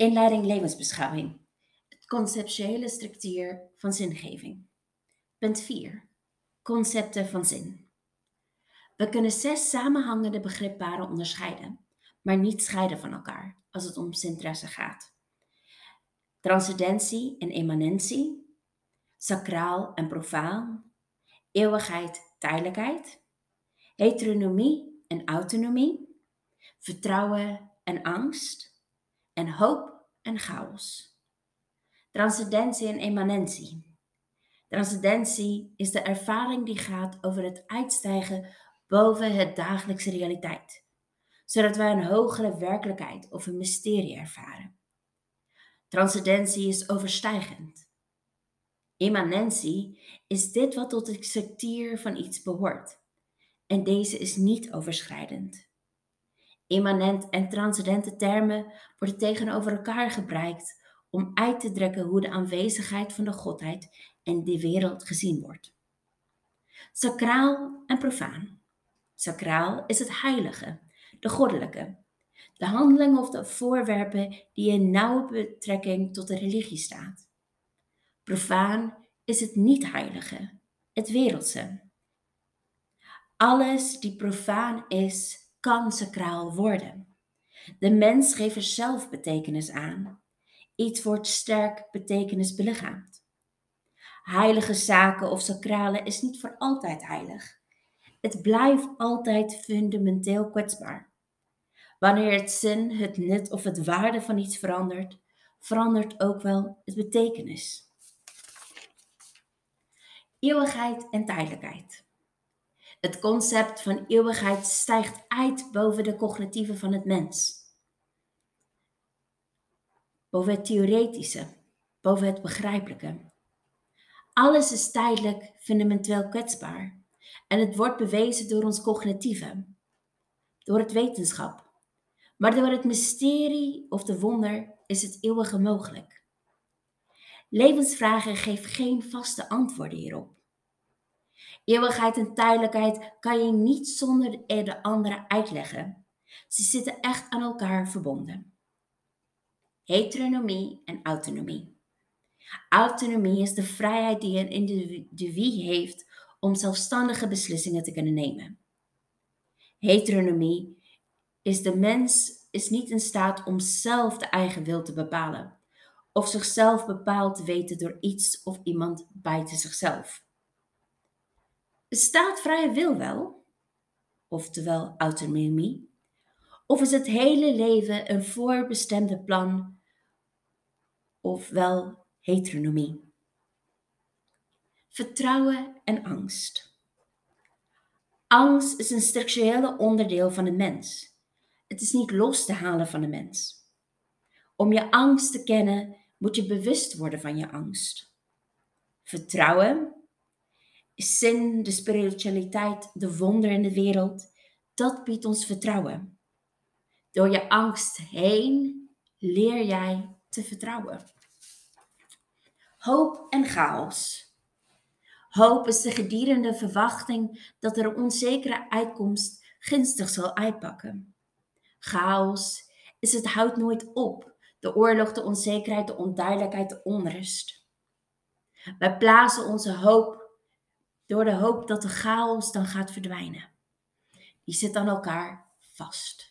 Inleiding levensbeschouwing. Het conceptuele structuur van zingeving. Punt 4. Concepten van zin. We kunnen zes samenhangende begripparen onderscheiden, maar niet scheiden van elkaar als het om zinteresse gaat. Transcendentie en immanentie, sacraal en profaan, eeuwigheid, tijdelijkheid, heteronomie en autonomie, vertrouwen en angst, en hoop en chaos. Transcendentie en immanentie. Transcendentie is de ervaring die gaat over het uitstijgen boven het dagelijkse realiteit, zodat wij een hogere werkelijkheid of een mysterie ervaren. Transcendentie is overstijgend. Immanentie is dit wat tot de structuur van iets behoort. En deze is niet overschrijdend. Immanent en transcendente termen worden tegenover elkaar gebruikt om uit te drukken hoe de aanwezigheid van de Godheid in de wereld gezien wordt. Sacraal en profaan. Sacraal is het heilige, de goddelijke, de handelingen of de voorwerpen die in nauwe betrekking tot de religie staat. Profaan is het niet-heilige, het wereldse. Alles die profaan is, kan sacraal worden. De mens geeft er zelf betekenis aan. Iets wordt sterk betekenis belichaamd. Heilige zaken of sacrale is niet voor altijd heilig. Het blijft altijd fundamenteel kwetsbaar. Wanneer het zin, het nut of het waarde van iets verandert, verandert ook wel het betekenis. Eeuwigheid en tijdelijkheid. Het concept van eeuwigheid stijgt uit boven de cognitieve van het mens. Boven het theoretische, boven het begrijpelijke. Alles is tijdelijk fundamenteel kwetsbaar. En het wordt bewezen door ons cognitieve, door het wetenschap. Maar door het mysterie of de wonder is het eeuwige mogelijk. Levensvragen geven geen vaste antwoorden hierop. Eeuwigheid en tijdelijkheid kan je niet zonder de andere uitleggen. Ze zitten echt aan elkaar verbonden. Heteronomie en autonomie. Autonomie is de vrijheid die een individu heeft om zelfstandige beslissingen te kunnen nemen. Heteronomie is de mens is niet in staat om zelf de eigen wil te bepalen of zichzelf bepaald te weten door iets of iemand buiten zichzelf. Bestaat vrije wil wel? Oftewel autonomie? Of is het hele leven een voorbestemde plan? Ofwel heteronomie? Vertrouwen en angst. Angst is een structurele onderdeel van de mens. Het is niet los te halen van de mens. Om je angst te kennen, moet je bewust worden van je angst. Vertrouwen zin, de spiritualiteit, de wonder in de wereld, dat biedt ons vertrouwen. Door je angst heen leer jij te vertrouwen. Hoop en chaos. Hoop is de gedurende verwachting dat er een onzekere uitkomst gunstig zal uitpakken. Chaos is het houdt nooit op. De oorlog, de onzekerheid, de onduidelijkheid, de onrust. Wij plaatsen onze hoop door de hoop dat de chaos dan gaat verdwijnen. Die zit aan elkaar vast.